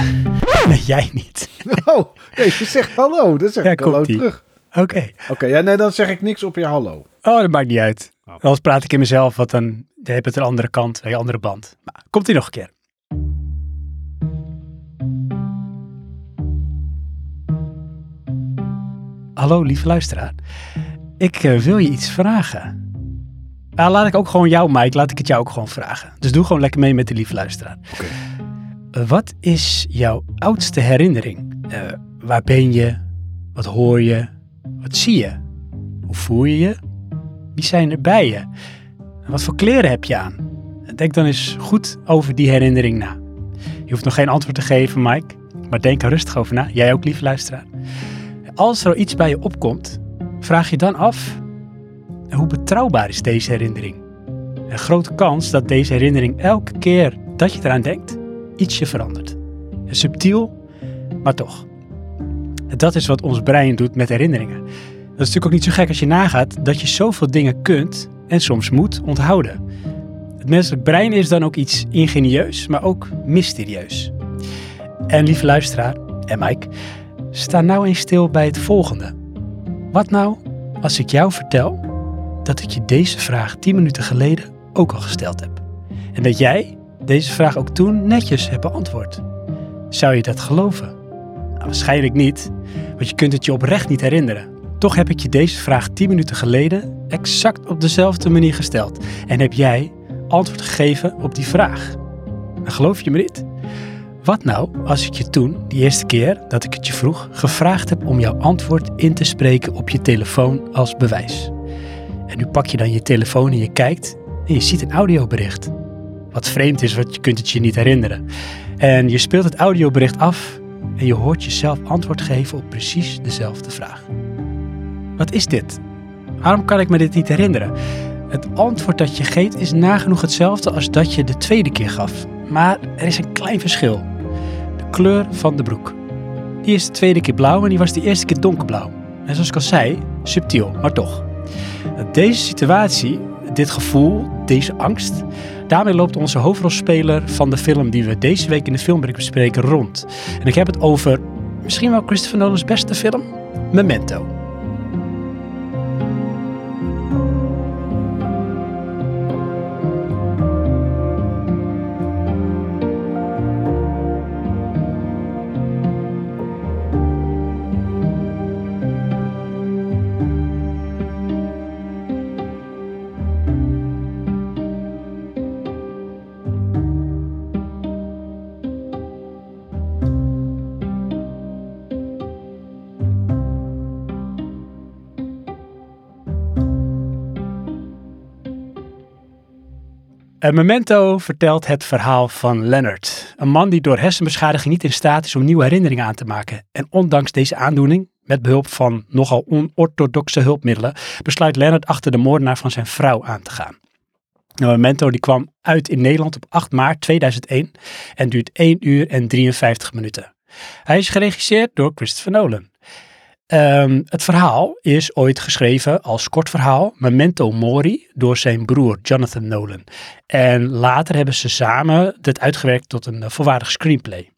Nee, jij niet. Oh, nee, je zegt hallo. Dan zeg Ja, ik hallo terug. Oké. Oké, ja, nee, dan zeg ik niks op je hallo. Oh, dat maakt niet uit. Oh. Anders praat ik in mezelf, want dan heb je het een andere kant, een andere band. Maar komt ie nog een keer. Hallo, lieve luisteraar. Ik eh, wil je iets vragen. Ah, laat ik ook gewoon jou, Mike, laat ik het jou ook gewoon vragen. Dus doe gewoon lekker mee met de lieve luisteraar. Oké. Wat is jouw oudste herinnering? Eh, waar ben je? Wat hoor je? Wat zie je? Hoe voel je je? Wie zijn er bij je? Wat voor kleren heb je aan? Denk dan eens goed over die herinnering na. Je hoeft nog geen antwoord te geven, Mike, maar denk er rustig over na. Jij ook, lieve luisteraar. Als er iets bij je opkomt, vraag je dan af: hoe betrouwbaar is deze herinnering? Een grote kans dat deze herinnering elke keer dat je eraan denkt, ietsje verandert. Subtiel, maar toch. Dat is wat ons brein doet met herinneringen. Dat is natuurlijk ook niet zo gek als je nagaat dat je zoveel dingen kunt en soms moet onthouden. Het menselijk brein is dan ook iets ingenieus, maar ook mysterieus. En lieve luisteraar, en Mike, sta nou eens stil bij het volgende. Wat nou als ik jou vertel dat ik je deze vraag 10 minuten geleden ook al gesteld heb? En dat jij deze vraag ook toen netjes hebt beantwoord? Zou je dat geloven? Nou, waarschijnlijk niet, want je kunt het je oprecht niet herinneren. Toch heb ik je deze vraag 10 minuten geleden exact op dezelfde manier gesteld. En heb jij antwoord gegeven op die vraag. Geloof je me niet? Wat nou als ik je toen, die eerste keer dat ik het je vroeg, gevraagd heb om jouw antwoord in te spreken op je telefoon als bewijs? En nu pak je dan je telefoon en je kijkt en je ziet een audiobericht. Wat vreemd is, want je kunt het je niet herinneren. En je speelt het audiobericht af en je hoort jezelf antwoord geven op precies dezelfde vraag. Wat is dit? Waarom kan ik me dit niet herinneren? Het antwoord dat je geeft is nagenoeg hetzelfde als dat je de tweede keer gaf. Maar er is een klein verschil. De kleur van de broek. Die is de tweede keer blauw en die was de eerste keer donkerblauw. En zoals ik al zei, subtiel, maar toch. Deze situatie, dit gevoel, deze angst, daarmee loopt onze hoofdrolspeler van de film die we deze week in de filmbreak bespreken rond. En ik heb het over misschien wel Christopher Nolan's beste film, Memento. Memento vertelt het verhaal van Leonard. Een man die door hersenbeschadiging niet in staat is om nieuwe herinneringen aan te maken. En ondanks deze aandoening, met behulp van nogal onorthodoxe hulpmiddelen, besluit Leonard achter de moordenaar van zijn vrouw aan te gaan. Een Memento die kwam uit in Nederland op 8 maart 2001 en duurt 1 uur en 53 minuten. Hij is geregisseerd door Christopher Nolan. Ehm, het verhaal is ooit geschreven als kort verhaal Memento Mori door zijn broer Jonathan Nolan. En later hebben ze samen dit uitgewerkt tot een eh, volwaardig screenplay.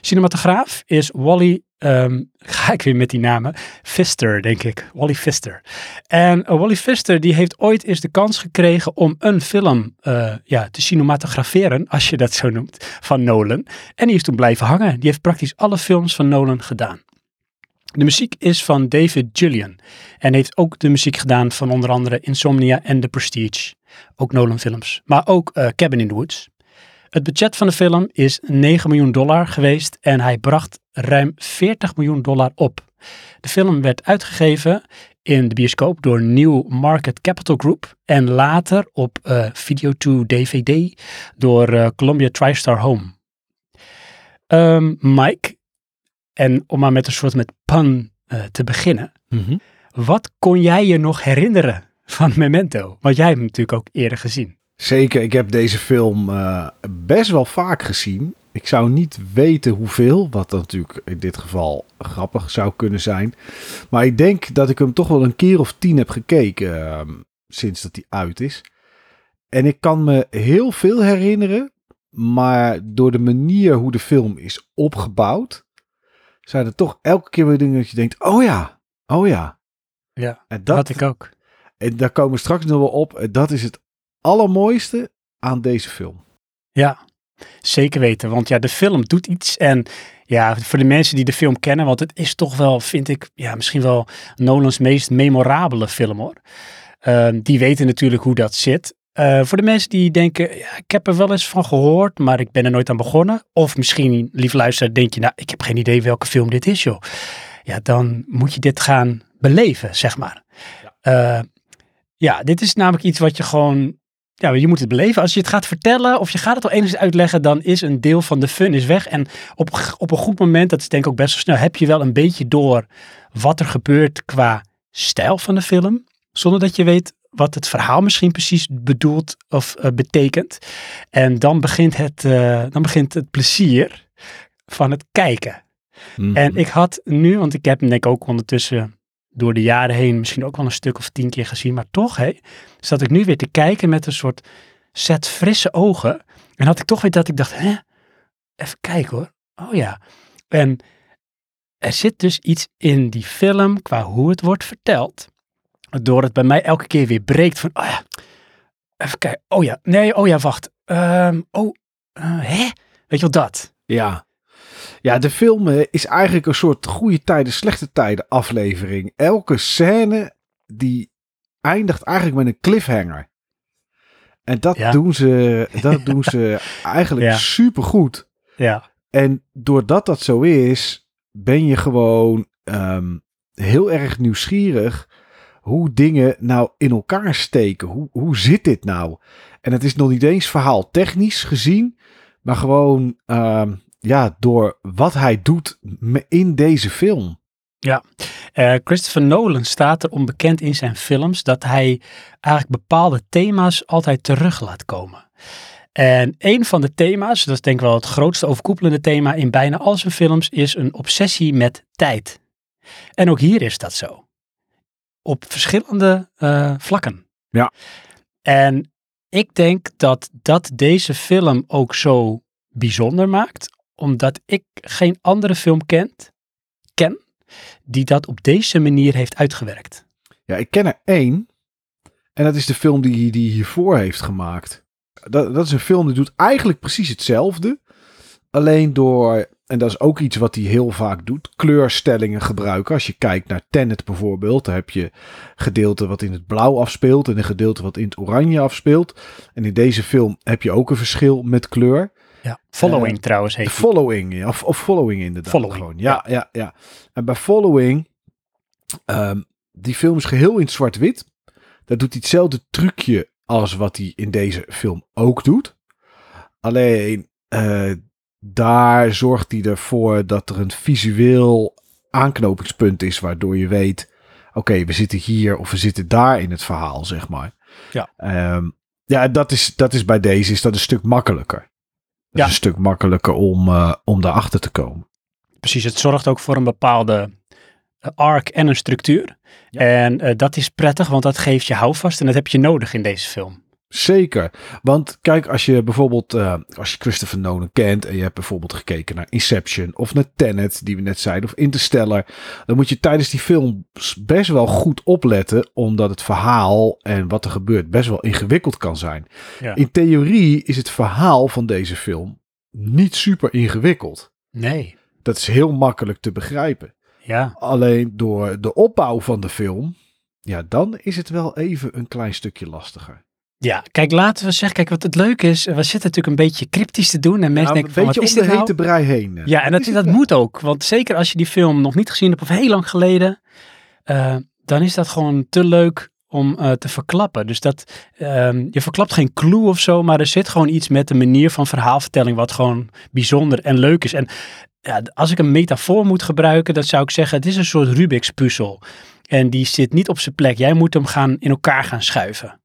Cinematograaf is Wally, ehm, ga ik weer met die namen, Pfister denk ik, Wally Pfister. En eh, Wally Pfister die heeft ooit eens de kans gekregen om een film eh, ja, te cinematograferen, als je dat zo noemt, van Nolan. En die is toen blijven hangen. Die heeft praktisch alle films van Nolan gedaan. De muziek is van David Julian en heeft ook de muziek gedaan van onder andere Insomnia en The Prestige. Ook Nolan films, maar ook eh, Cabin in the Woods. Het budget van de film is 9 miljoen dollar geweest en hij bracht ruim 40 miljoen dollar op. De film werd uitgegeven in de bioscoop door New Market Capital Group en later op eh, Video 2 DVD door eh, Columbia TriStar Home. Ehm, Mike, en om maar met een soort met pun eh, te beginnen. Wat kon jij je nog herinneren van Memento? Want jij hebt hem natuurlijk ook eerder gezien. Zeker, ik heb deze film eh, best wel vaak gezien. Ik zou niet weten hoeveel, wat natuurlijk in dit geval grappig zou kunnen zijn. Maar ik denk dat ik hem toch wel een keer of tien heb gekeken ehm, sinds dat hij uit is. En ik kan me heel veel herinneren. Maar door de manier hoe de film is opgebouwd, zijn er toch elke keer weer dingen dat je denkt, oh ja, oh ja. Ja, En dat had ik ook. en daar komen we straks nog wel op. En dat is het allermooiste aan deze film. Ja, zeker weten. Want ja, de film doet iets. En ja, voor de mensen die de film kennen, want het is toch wel, vind ik, ja, misschien wel Nolans meest memorabele film hoor. Ehm, die weten natuurlijk hoe dat zit. Eh, voor de mensen die denken, ja, ik heb er wel eens van gehoord, maar ik ben er nooit aan begonnen. Of misschien, lief luisteraar, denk je, nou, ik heb geen idee welke film dit is, joh. Ja, dan moet je dit gaan beleven, zeg maar. Ja, ja dit is namelijk iets wat je gewoon, ja, je moet het beleven. Als je het gaat vertellen of je gaat het al enigszins uitleggen, dan is een deel van de fun is weg. En op, op een goed moment, dat is denk ik ook best wel snel, heb je wel een beetje door wat er gebeurt qua stijl van de film. Zonder dat je weet wat het verhaal misschien precies bedoelt of uh, betekent. En dan begint, het, uh, dan begint het plezier van het kijken. Mm -hmm. En ik had nu, want ik heb hem denk ik ook ondertussen door de jaren heen misschien ook wel een stuk of tien keer gezien, maar toch, hé, zat ik nu weer te kijken met een soort set frisse ogen. En had ik toch weer dat ik dacht, hè, even kijken hoor. Oh ja. En er zit dus iets in die film qua hoe het wordt verteld, waardoor het bij mij elke keer weer breekt van, oh ja, even kijken, oh ja, nee, oh ja, wacht, um, oh, uh, hè? Weet je wat dat? Ja. Ja, de film is eigenlijk een soort goede tijden, slechte tijden aflevering. Elke scène die eindigt eigenlijk met een cliffhanger. En dat ja. doen ze, dat doen ze eigenlijk ja. super goed. Ja. En doordat dat zo is, ben je gewoon um, heel erg nieuwsgierig hoe dingen nou in elkaar steken. Hoe, hoe zit dit nou? En het is nog niet eens verhaal technisch gezien, maar gewoon um, ja, door wat hij doet in deze film. Ja, uh, Christopher Nolan staat er onbekend in zijn films dat hij eigenlijk bepaalde thema's altijd terug laat komen. En een van de thema's, dat is denk ik wel het grootste overkoepelende thema in bijna al zijn films, is een obsessie met tijd. En ook hier is dat zo. Op verschillende uh, vlakken. Ja. En ik denk dat dat deze film ook zo bijzonder maakt, omdat ik geen andere film kent, ken die dat op deze manier heeft uitgewerkt. Ja, ik ken er één. En dat is de film die die hiervoor heeft gemaakt. Dat, dat is een film die doet eigenlijk precies hetzelfde. Alleen door, en dat is ook iets wat hij heel vaak doet, kleurstellingen gebruiken. Als je kijkt naar Tenet bijvoorbeeld, dan heb je gedeelte wat in het blauw afspeelt en een gedeelte wat in het oranje afspeelt. En in deze film heb je ook een verschil met kleur. Ja, following uh, trouwens heet Following, ja, of, of following inderdaad. Following, gewoon. Ja, ja, ja, ja. En bij Following, um, die film is geheel in zwart-wit. Dat doet hij hetzelfde trucje als wat hij in deze film ook doet. Alleen, uh, daar zorgt hij ervoor dat er een visueel aanknopingspunt is, waardoor je weet, oké, okay, we zitten hier of we zitten daar in het verhaal, zeg maar. Ja. Um, ja, dat is, dat is bij deze is dat een stuk makkelijker. Dat ja. is een stuk makkelijker om, uh, om daarachter te komen. Precies, het zorgt ook voor een bepaalde uh, arc en een structuur. Ja. En uh, dat is prettig, want dat geeft je houvast en dat heb je nodig in deze film. Zeker, want kijk, als je bijvoorbeeld, uh, als je Christopher Nolan kent en je hebt bijvoorbeeld gekeken naar Inception of naar Tenet, die we net zeiden, of Interstellar, dan moet je tijdens die film best wel goed opletten, omdat het verhaal en wat er gebeurt best wel ingewikkeld kan zijn. Ja. In theorie is het verhaal van deze film niet super ingewikkeld. Nee. Dat is heel makkelijk te begrijpen. Ja. Alleen door de opbouw van de film, ja, dan is het wel even een klein stukje lastiger. Ja, kijk, laten we zeggen, kijk, wat het leuke is, we zitten natuurlijk een beetje cryptisch te doen en mensen Ja, denken een van, wat beetje is om de dit hete nou? brei heen. Ja, en dat, dat moet ook, want zeker als je die film nog niet gezien hebt of heel lang geleden, uh, dan is dat gewoon te leuk om uh, te verklappen. Dus dat, um, je verklapt geen clue of zo, maar er zit gewoon iets met de manier van verhaalvertelling wat gewoon bijzonder en leuk is. En ja, als ik een metafoor moet gebruiken, dan zou ik zeggen, het is een soort Rubik's puzzel. En die zit niet op zijn plek. Jij moet hem gaan in elkaar gaan schuiven.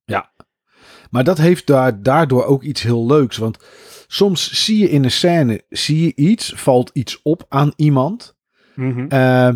Maar dat heeft daar, daardoor ook iets heel leuks. Want soms zie je in een scène zie je iets, valt iets op aan iemand. Uh,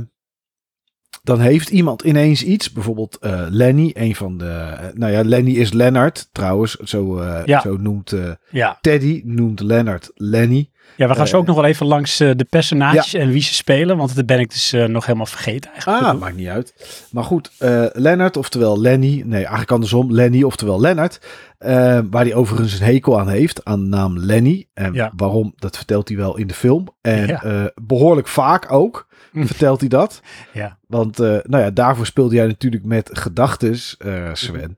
dan heeft iemand ineens iets. Bijvoorbeeld eh, Lenny, een van de... eh, nou ja, Lenny is Lennart trouwens. Zo, eh, Ja. zo noemt Ja, Teddy, noemt Lennart Lenny. ja we gaan zo ook nog wel even langs de personages en wie ze spelen. Want dat ben ik dus nog helemaal vergeten eigenlijk. Ah, maakt niet uit. Maar goed, Lennart, oftewel Lenny. Nee, eigenlijk andersom. Lenny, oftewel Lennart. Eh, waar hij overigens een hekel aan heeft. Aan de naam Lenny. En Ja. waarom, dat vertelt hij wel in de film. En Ja. eh, behoorlijk vaak ook Hm. vertelt hij dat. Ja. Want eh, nou ja, daarvoor speelde jij natuurlijk met gedachtes, eh, Sven.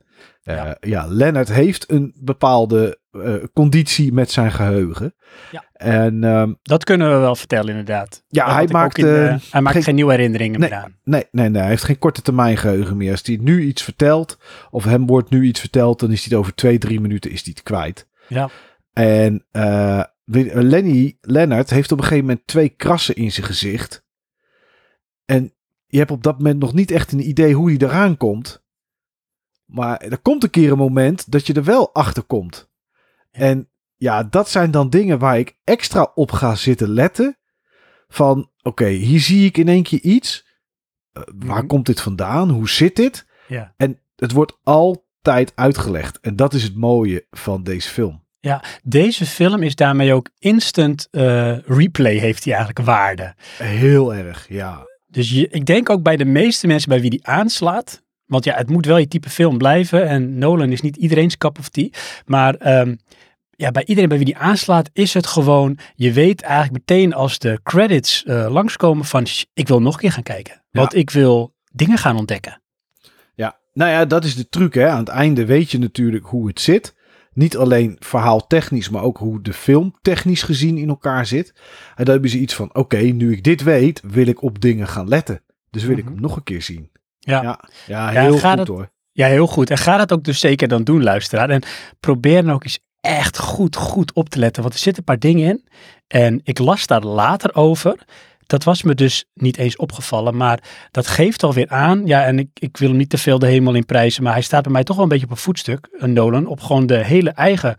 Eh, Ja. ja. Lennart heeft een bepaalde eh, conditie met zijn geheugen. Ja. En ehm, Dat kunnen we wel vertellen inderdaad. Ja, Dat hij maakt, in de- eh, hij maakt geen- geen nieuwe herinneringen Nee. meer aan. Nee, nee, nee. Hij heeft geen korte termijn geheugen meer. Als hij nu iets vertelt, of hem wordt nu iets verteld, dan is hij het over twee, drie minuten is hij het kwijt. Ja. En eh, weet- Lenny, Lennart heeft op een gegeven moment twee krassen in zijn gezicht. En je hebt op dat moment nog niet echt een idee hoe hij eraan komt. Maar er komt een keer een moment dat je er wel achter komt. Ja. En ja, dat zijn dan dingen waar ik extra op ga zitten letten. Van, oké, hier zie ik in één keer iets. Eh, waar Mhm. komt dit vandaan? Hoe zit dit? Ja. En het wordt altijd uitgelegd. En dat is het mooie van deze film. Deze film is daarmee ook instant eh, replay heeft hij eigenlijk waarde. Heel erg, ja. Dus je, ik denk ook bij de meeste mensen bij wie die aanslaat. Want ja, het moet wel je type film blijven. En Nolan is niet iedereen's cup of tea. Maar ehm, ja, bij iedereen bij wie die aanslaat is het gewoon... Je weet eigenlijk meteen als de credits eh, langskomen van... "Sh, Ik wil nog een keer gaan kijken. Want ik wil dingen gaan ontdekken. Ja, nou ja, dat is de truc. Hè. Aan het einde weet je natuurlijk hoe het zit. Niet alleen verhaal technisch, maar ook hoe de film technisch gezien in elkaar zit. En dan hebben ze iets van, oké, nu ik dit weet, wil ik op dingen gaan letten. Dus wil ik Mhm. hem nog een keer zien. Ja. ja, heel goed het- hoor. Ja, heel goed. En ga dat ook dus zeker dan doen, luisteraar. En probeer dan ook eens echt goed, goed op te letten. Want er zitten een paar dingen in. En ik las daar later over. Dat was me dus niet eens opgevallen. Maar dat geeft alweer aan. Ja, en ik, ik wil hem niet te veel de hemel in prijzen. Maar hij staat bij mij toch wel een beetje op een voetstuk, een Nolan. Op gewoon de hele eigen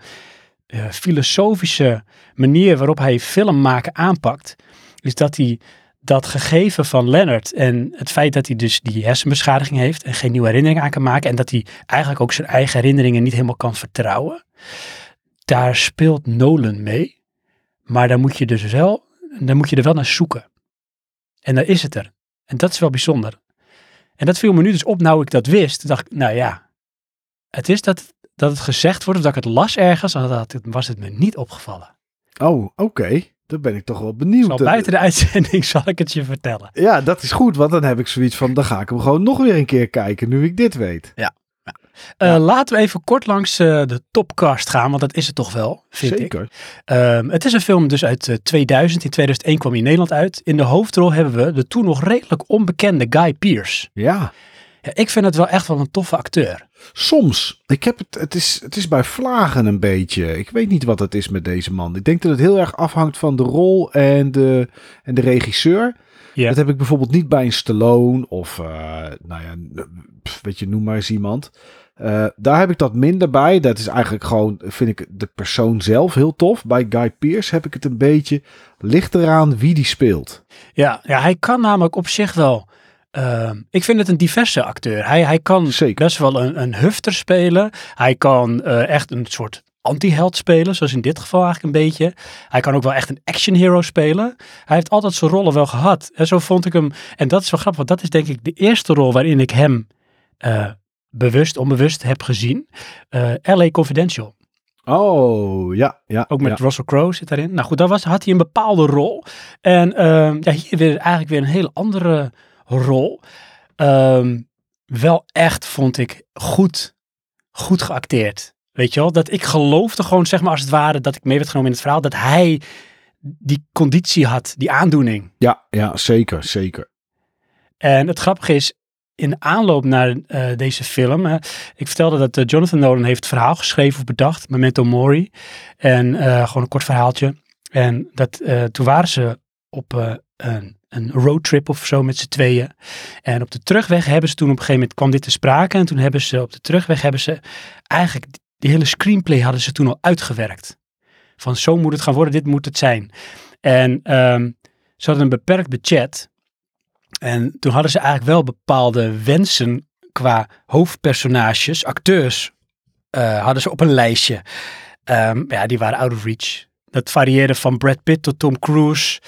eh, filosofische manier waarop hij film maken aanpakt. Is dat hij dat gegeven van Leonard en het feit dat hij dus die hersenbeschadiging heeft en geen nieuwe herinneringen aan kan maken en dat hij eigenlijk ook zijn eigen herinneringen niet helemaal kan vertrouwen, daar speelt Nolan mee. Maar daar moet je dus wel, daar moet je er wel naar zoeken. En daar is het er. En dat is wel bijzonder. En dat viel me nu dus op, nou ik dat wist. Dacht ik, nou ja, het is dat, dat het gezegd wordt of dat ik het las ergens, en dat was het me niet opgevallen. Oh, oké. Dan ben ik toch wel benieuwd. Zal buiten de uitzending zal ik het je vertellen. Ja, dat is goed, want dan heb ik zoiets van, dan ga ik hem gewoon nog weer een keer kijken, nu ik dit weet. Eh, Ja. laten we even kort langs eh, de topcast gaan, want dat is het toch wel, vind ik. Zeker. Ehm, het is een film dus uit eh, 2000. In 2001 kwam hij in Nederland uit. In de hoofdrol hebben we de toen nog redelijk onbekende Guy Pearce. Ja. Ja, ik vind het wel echt wel een toffe acteur. Soms. Ik heb het, het, is, het is bij vlagen een beetje. Ik weet niet wat het is met deze man. Ik denk dat het heel erg afhangt van de rol en de, en de regisseur. Ja. Dat heb ik bijvoorbeeld niet bij een Stallone of, eh, nou ja, weet je, noem maar eens iemand. Eh, daar heb ik dat minder bij. Dat is eigenlijk gewoon, vind ik de persoon zelf heel tof. Bij Guy Pearce heb ik het een beetje, ligt eraan wie die speelt. Ja, ja, hij kan namelijk op zich wel. Ehm, ik vind het een diverse acteur. Hij, hij kan Zeker. best wel een, een hufter spelen. Hij kan eh, echt een soort anti-held spelen, zoals in dit geval eigenlijk een beetje. Hij kan ook wel echt een action hero spelen. Hij heeft altijd zijn rollen wel gehad. En zo vond ik hem, en dat is wel grappig, want dat is denk ik de eerste rol waarin ik hem eh, bewust, onbewust heb gezien. Eh LA Confidential. Oh, ja, ja. Ook met ja. Russell Crowe zit daarin. Nou goed, daar was, had hij een bepaalde rol. En ehm, ja, hier weer eigenlijk weer een hele andere rol. Ehm, wel echt, vond ik, goed, goed geacteerd. Weet je wel, dat ik geloofde gewoon, zeg maar als het ware, dat ik mee werd genomen in het verhaal, dat hij die conditie had, die aandoening. Ja, ja, zeker, zeker. En het grappige is, in aanloop naar eh, deze film, ik vertelde dat eh, Jonathan Nolan heeft het verhaal geschreven of bedacht, Memento Mori. En eh, gewoon een kort verhaaltje. En dat, toen waren ze op een, een roadtrip of zo met z'n tweeën. En op de terugweg hebben ze toen op een gegeven moment kwam dit te sprake. En toen hebben ze op de terugweg hebben ze eigenlijk die hele screenplay hadden ze toen al uitgewerkt. Van zo moet het gaan worden, dit moet het zijn. En ehm, ze hadden een beperkt budget. En toen hadden ze eigenlijk wel bepaalde wensen qua hoofdpersonages, acteurs, eh, hadden ze op een lijstje. Ehm, ja, die waren out of reach. Dat varieerde van Brad Pitt tot Tom Cruise.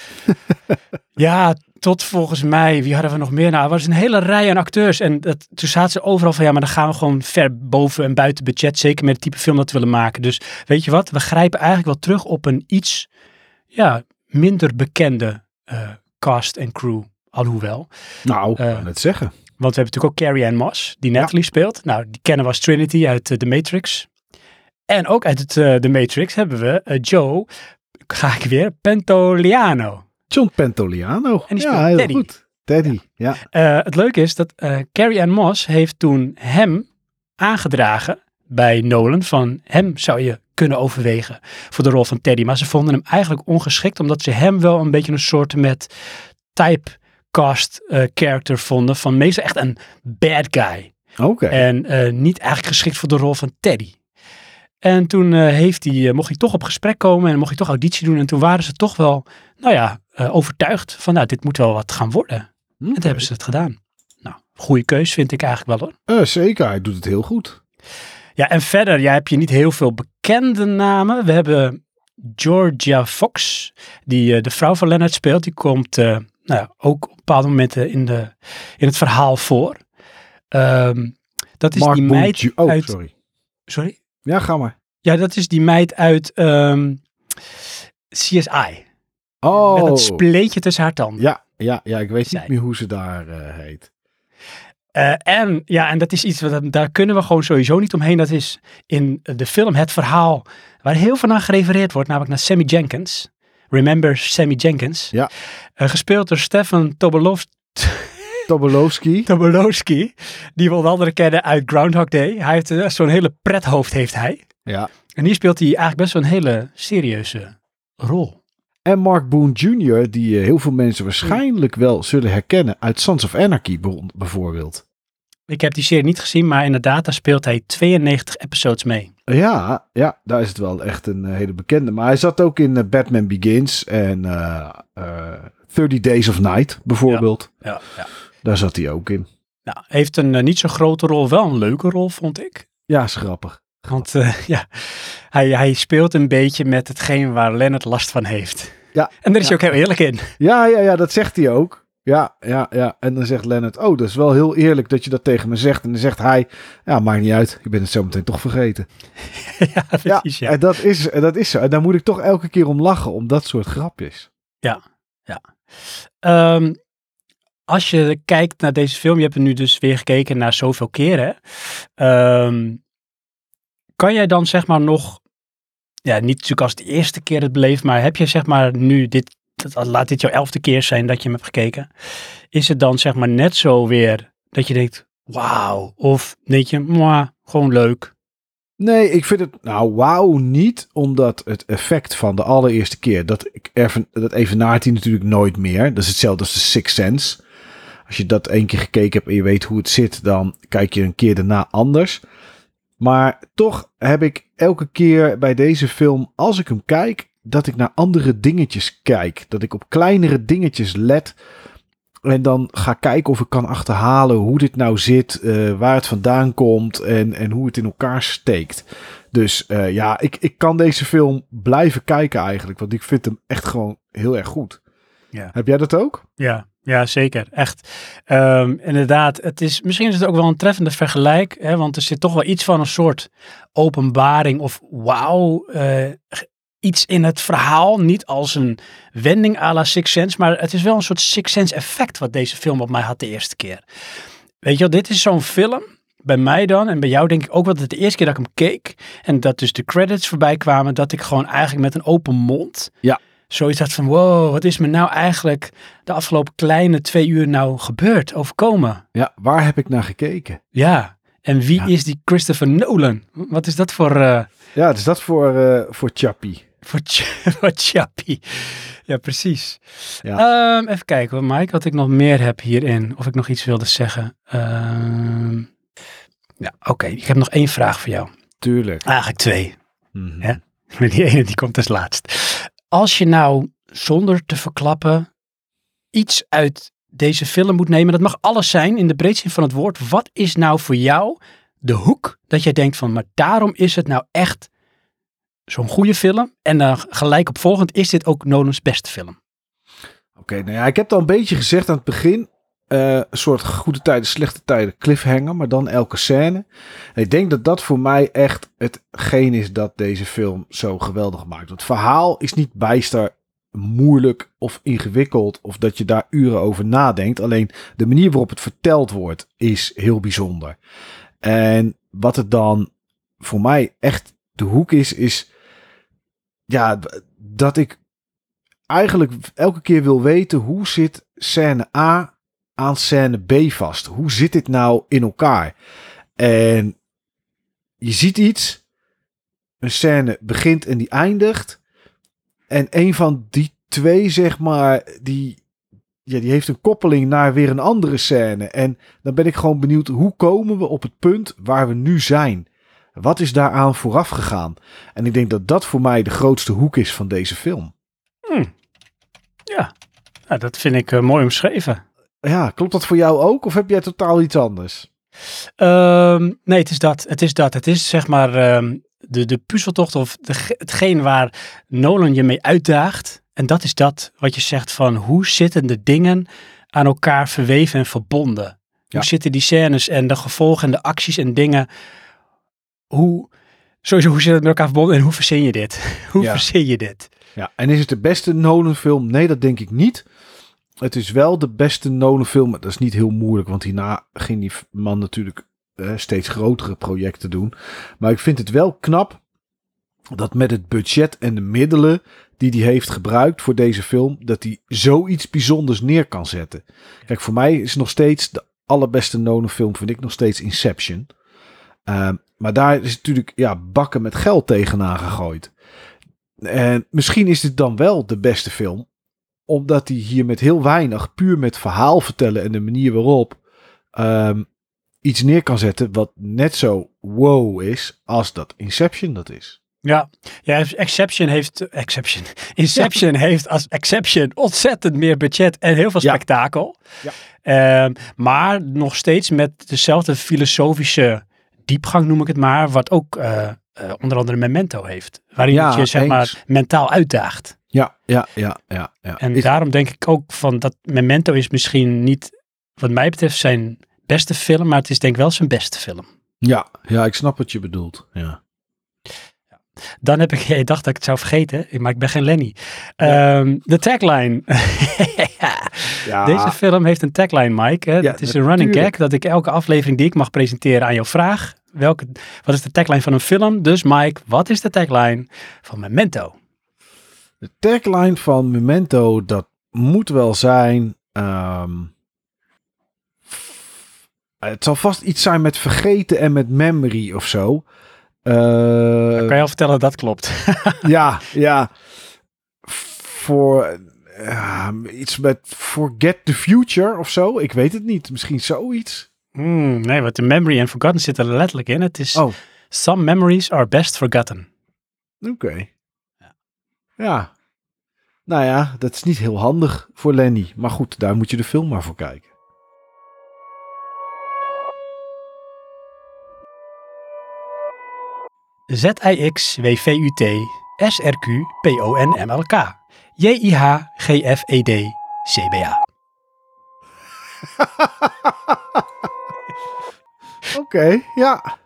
ja, tot volgens mij, wie hadden we nog meer? Nou, er was een hele rij aan acteurs. En dat, toen zaten ze overal van, ja, maar dan gaan we gewoon ver boven en buiten budget. Zeker met het type film dat we willen maken. Dus weet je wat, we grijpen eigenlijk wel terug op een iets ja, minder bekende eh, cast en crew. Alhoewel. Nou, ik Eh, kan het zeggen. Want we hebben natuurlijk ook Carrie Ann Moss, die Natalie speelt. Nou, die kennen we als Trinity uit eh, The Matrix. En ook uit het, eh, The Matrix hebben we eh, Joe, ga ik weer, Pentoliano. John Pentoliano. En die ja, heel goed. Teddy, ja. Eh, het leuke is dat Carrie Ann Moss heeft toen hem aangedragen bij Nolan van hem zou je kunnen overwegen voor de rol van Teddy. Maar ze vonden hem eigenlijk ongeschikt omdat ze hem wel een beetje een soort met typecast eh character vonden van meestal echt een bad guy. Oké. En niet eigenlijk geschikt voor de rol van Teddy. En toen eh, heeft hij, eh, mocht hij toch op gesprek komen en mocht hij toch auditie doen. En toen waren ze toch wel, nou ja, eh, overtuigd van nou, dit moet wel wat gaan worden. En toen hebben ze het gedaan. Nou, goede keus vind ik eigenlijk wel hoor. Zeker, hij doet het heel goed. Ja, en verder ja, heb je niet heel veel bekende namen. We hebben Georgia Fox, die de vrouw van Leonard speelt. Die komt nou ja, ook op bepaalde momenten in, de, in het verhaal voor. Ehm, dat is Mark die meid Oh, uit... sorry. Sorry? Ja, ga maar. Ja, dat is die meid uit ehm, CSI. Oh, Met dat spleetje tussen haar tanden. ja, ja, ja, ik weet Zij. niet meer hoe ze daar eh, heet. Eh, en ja, en dat is iets, wat, daar kunnen we gewoon sowieso niet omheen. Dat is in de film het verhaal waar heel veel naar gerefereerd wordt, namelijk naar Sammy Jenkins. Remember Sammy Jenkins? Ja. Eh, gespeeld door Stefan Tobolowski. Tobolowski. Tobolowski, die we onder andere kennen uit Groundhog Day. Hij heeft eh, zo'n hele prethoofd, heeft hij. Ja. En hier speelt hij eigenlijk best wel een hele serieuze rol. En Mark Boone Jr., die eh, heel veel mensen waarschijnlijk wel zullen herkennen uit Sons of Anarchy bijvoorbeeld. Ik heb die serie niet gezien, maar inderdaad, daar speelt hij 92 episodes mee. Ja, ja, daar is het wel echt een eh, hele bekende. Maar hij zat ook in Batman Begins en eh, 30 Days of Night bijvoorbeeld. Ja, ja. Daar zat hij ook in. Nou, heeft een eh, niet zo grote rol, wel een leuke rol, vond ik. Ja, is grappig. Want eh, ja, hij, hij speelt een beetje met hetgeen waar Leonard last van heeft. Ja, En daar is ja. hij ook heel eerlijk in. Ja, ja, ja, dat zegt hij ook. Ja, ja, ja. En dan zegt Leonard, oh, dat is wel heel eerlijk dat je dat tegen me zegt. En dan zegt hij, ja, maakt niet uit. Je bent het zo meteen toch vergeten. ja, Ja, precies. Ja, en dat is, dat is zo. En daar moet ik toch elke keer om lachen, om dat soort grapjes. Ehm, als je kijkt naar deze film, je hebt er nu dus weer gekeken naar zoveel keren. Ehm, kan jij dan zeg maar nog, ja, niet natuurlijk als de eerste keer het beleefd, maar heb je zeg maar nu dit, laat dit jouw elfde keer zijn dat je hem hebt gekeken. Is het dan zeg maar net zo weer dat je denkt, wauw, of denk je, mwah, gewoon leuk. Nee, ik vind het, nou, wauw niet, omdat het effect van de allereerste keer, dat, ik dat evenaart hij natuurlijk nooit meer. Dat is hetzelfde als de Sixth Sense. Als je dat één keer gekeken hebt en je weet hoe het zit, dan kijk je een keer daarna anders. Maar toch heb ik elke keer bij deze film, als ik hem kijk, dat ik naar andere dingetjes kijk. Dat ik op kleinere dingetjes let. En dan ga kijken of ik kan achterhalen hoe dit nou zit, eh, waar het vandaan komt en, en hoe het in elkaar steekt. Dus eh, ja, ik, ik kan deze film blijven kijken eigenlijk, want ik vind hem echt gewoon heel erg goed. Ja. Heb jij dat ook? Ja, ja zeker. Echt. Ehm, inderdaad, het is, misschien is het ook wel een treffende vergelijk, hè, want er zit toch wel iets van een soort openbaring of wauw, eh, iets in het verhaal. Niet als een wending à la Six Sense, maar het is wel een soort Six Sense effect wat deze film op mij had de eerste keer. Weet je wel, dit is zo'n film, bij mij dan, en bij jou denk ik ook wel dat het de eerste keer dat ik hem keek, en dat dus de credits voorbij kwamen, dat ik gewoon eigenlijk met een open mond Ja. Zoiets had van, wow, wat is me nou eigenlijk de afgelopen kleine twee uur nou gebeurd, overkomen? Ja, waar heb ik naar gekeken? Ja, en wie Ja. is die Christopher Nolan? Wat is dat voor, eh Ja, dus dat voor, eh voor Chappie. voor, voor chappie? Ja, precies. Ja. Ehm, even kijken, hoor, Mike, wat ik nog meer heb hierin. Of ik nog iets wilde zeggen. Ehm, ja, oké, ik heb nog één vraag voor jou. Tuurlijk. Eigenlijk twee. Mhm. Ja. Maar die ene die komt als laatst. Als je nou zonder te verklappen iets uit deze film moet nemen, dat mag alles zijn in de breedste zin van het woord. Wat is nou voor jou de hoek dat jij denkt van, maar daarom is het nou echt zo'n goede film. En dan gelijk op volgend is dit ook Nolan's beste film. Oké, nou ja, ik heb het al een beetje gezegd aan het begin. Eh, een soort goede tijden, slechte tijden cliffhanger, maar dan elke scène. Ik denk dat dat voor mij echt hetgeen is dat deze film zo geweldig maakt. Het verhaal is niet bijster moeilijk of ingewikkeld of dat je daar uren over nadenkt. Alleen de manier waarop het verteld wordt is heel bijzonder. En wat het dan voor mij echt de hoek is, is ja, dat ik eigenlijk elke keer wil weten hoe zit scène A aan scène B vast. Hoe zit dit nou in elkaar? En je ziet iets, een scène begint en die eindigt. En een van die twee, zeg maar, die, ja, die heeft een koppeling naar weer een andere scène. En dan ben ik gewoon benieuwd, hoe komen we op het punt waar we nu zijn? Wat is daaraan vooraf gegaan? En ik denk dat dat voor mij de grootste hoek is van deze film. Hmm. Ja, nou, dat vind ik uh, mooi omschreven. Ja, klopt dat voor jou ook? Of heb jij totaal iets anders? Um, nee, het is dat. Het is dat. Het is zeg maar um, de, de puzzeltocht of de, hetgeen waar Nolan je mee uitdaagt. En dat is dat wat je zegt van hoe zitten de dingen aan elkaar verweven en verbonden? Ja. Hoe zitten die scènes en de gevolgen en de acties en dingen? Hoe, sowieso, hoe zit het met elkaar verbonden en hoe verzin je dit? hoe ja. verzin je dit? Ja, en is het de beste Nolan film? Nee, dat denk ik niet. Het is wel de beste Nolan film. Dat is niet heel moeilijk, want hierna ging die man natuurlijk uh, steeds grotere projecten doen. Maar ik vind het wel knap dat met het budget en de middelen die hij heeft gebruikt voor deze film, dat hij zoiets bijzonders neer kan zetten. Kijk, voor mij is nog steeds de allerbeste Nolan film, vind ik nog steeds Inception. Uh, maar daar is natuurlijk ja, bakken met geld tegenaan gegooid. En misschien is dit dan wel de beste film, omdat hij hier met heel weinig, puur met verhaal vertellen en de manier waarop, um, iets neer kan zetten wat net zo wow is als dat Inception dat is. Ja, ja Exception heeft, Exception, Inception ja. heeft als Exception ontzettend meer budget en heel veel spektakel. Ja. ja. Um, maar nog steeds met dezelfde filosofische diepgang noem ik het maar, wat ook uh, uh, onder andere Memento heeft. Waarin je zeg eens. maar mentaal uitdaagt. Ja, ja, ja, ja. ja. En is... daarom denk ik ook van dat Memento is misschien niet, wat mij betreft, zijn beste film, maar het is denk ik wel zijn beste film. Ja, ja, ik snap wat je bedoelt. Ja. Dan heb ik, ik dacht dat ik het zou vergeten, maar ik ben geen Lenny. Ja. Um, de tagline. ja. Deze film heeft een tagline, Mike. Hè? Het is een running gag dat ik elke aflevering die ik mag presenteren aan jou vraag. Welke, wat is de tagline van een film? Dus Mike, wat is de tagline van Memento? De tagline van Memento, dat moet wel zijn... Um, het zal vast iets zijn met vergeten en met memory of zo. Uh, kan je al vertellen dat klopt? ja, ja. Voor uh, iets met Forget the Future of zo. Ik weet het niet. Misschien zoiets. Hmm, nee, wat de memory en forgotten zitten er letterlijk in. Het is oh. Some memories are best forgotten. Oké. Okay. Ja. ja. Nou ja, dat is niet heel handig voor Lenny. Maar goed, daar moet je de film maar voor kijken. Z-I-X-W-V-U-T S-R-Q-P-O-N-M-L-K J-I-H-G-F-E-D C-B-A Oké, okay, ja.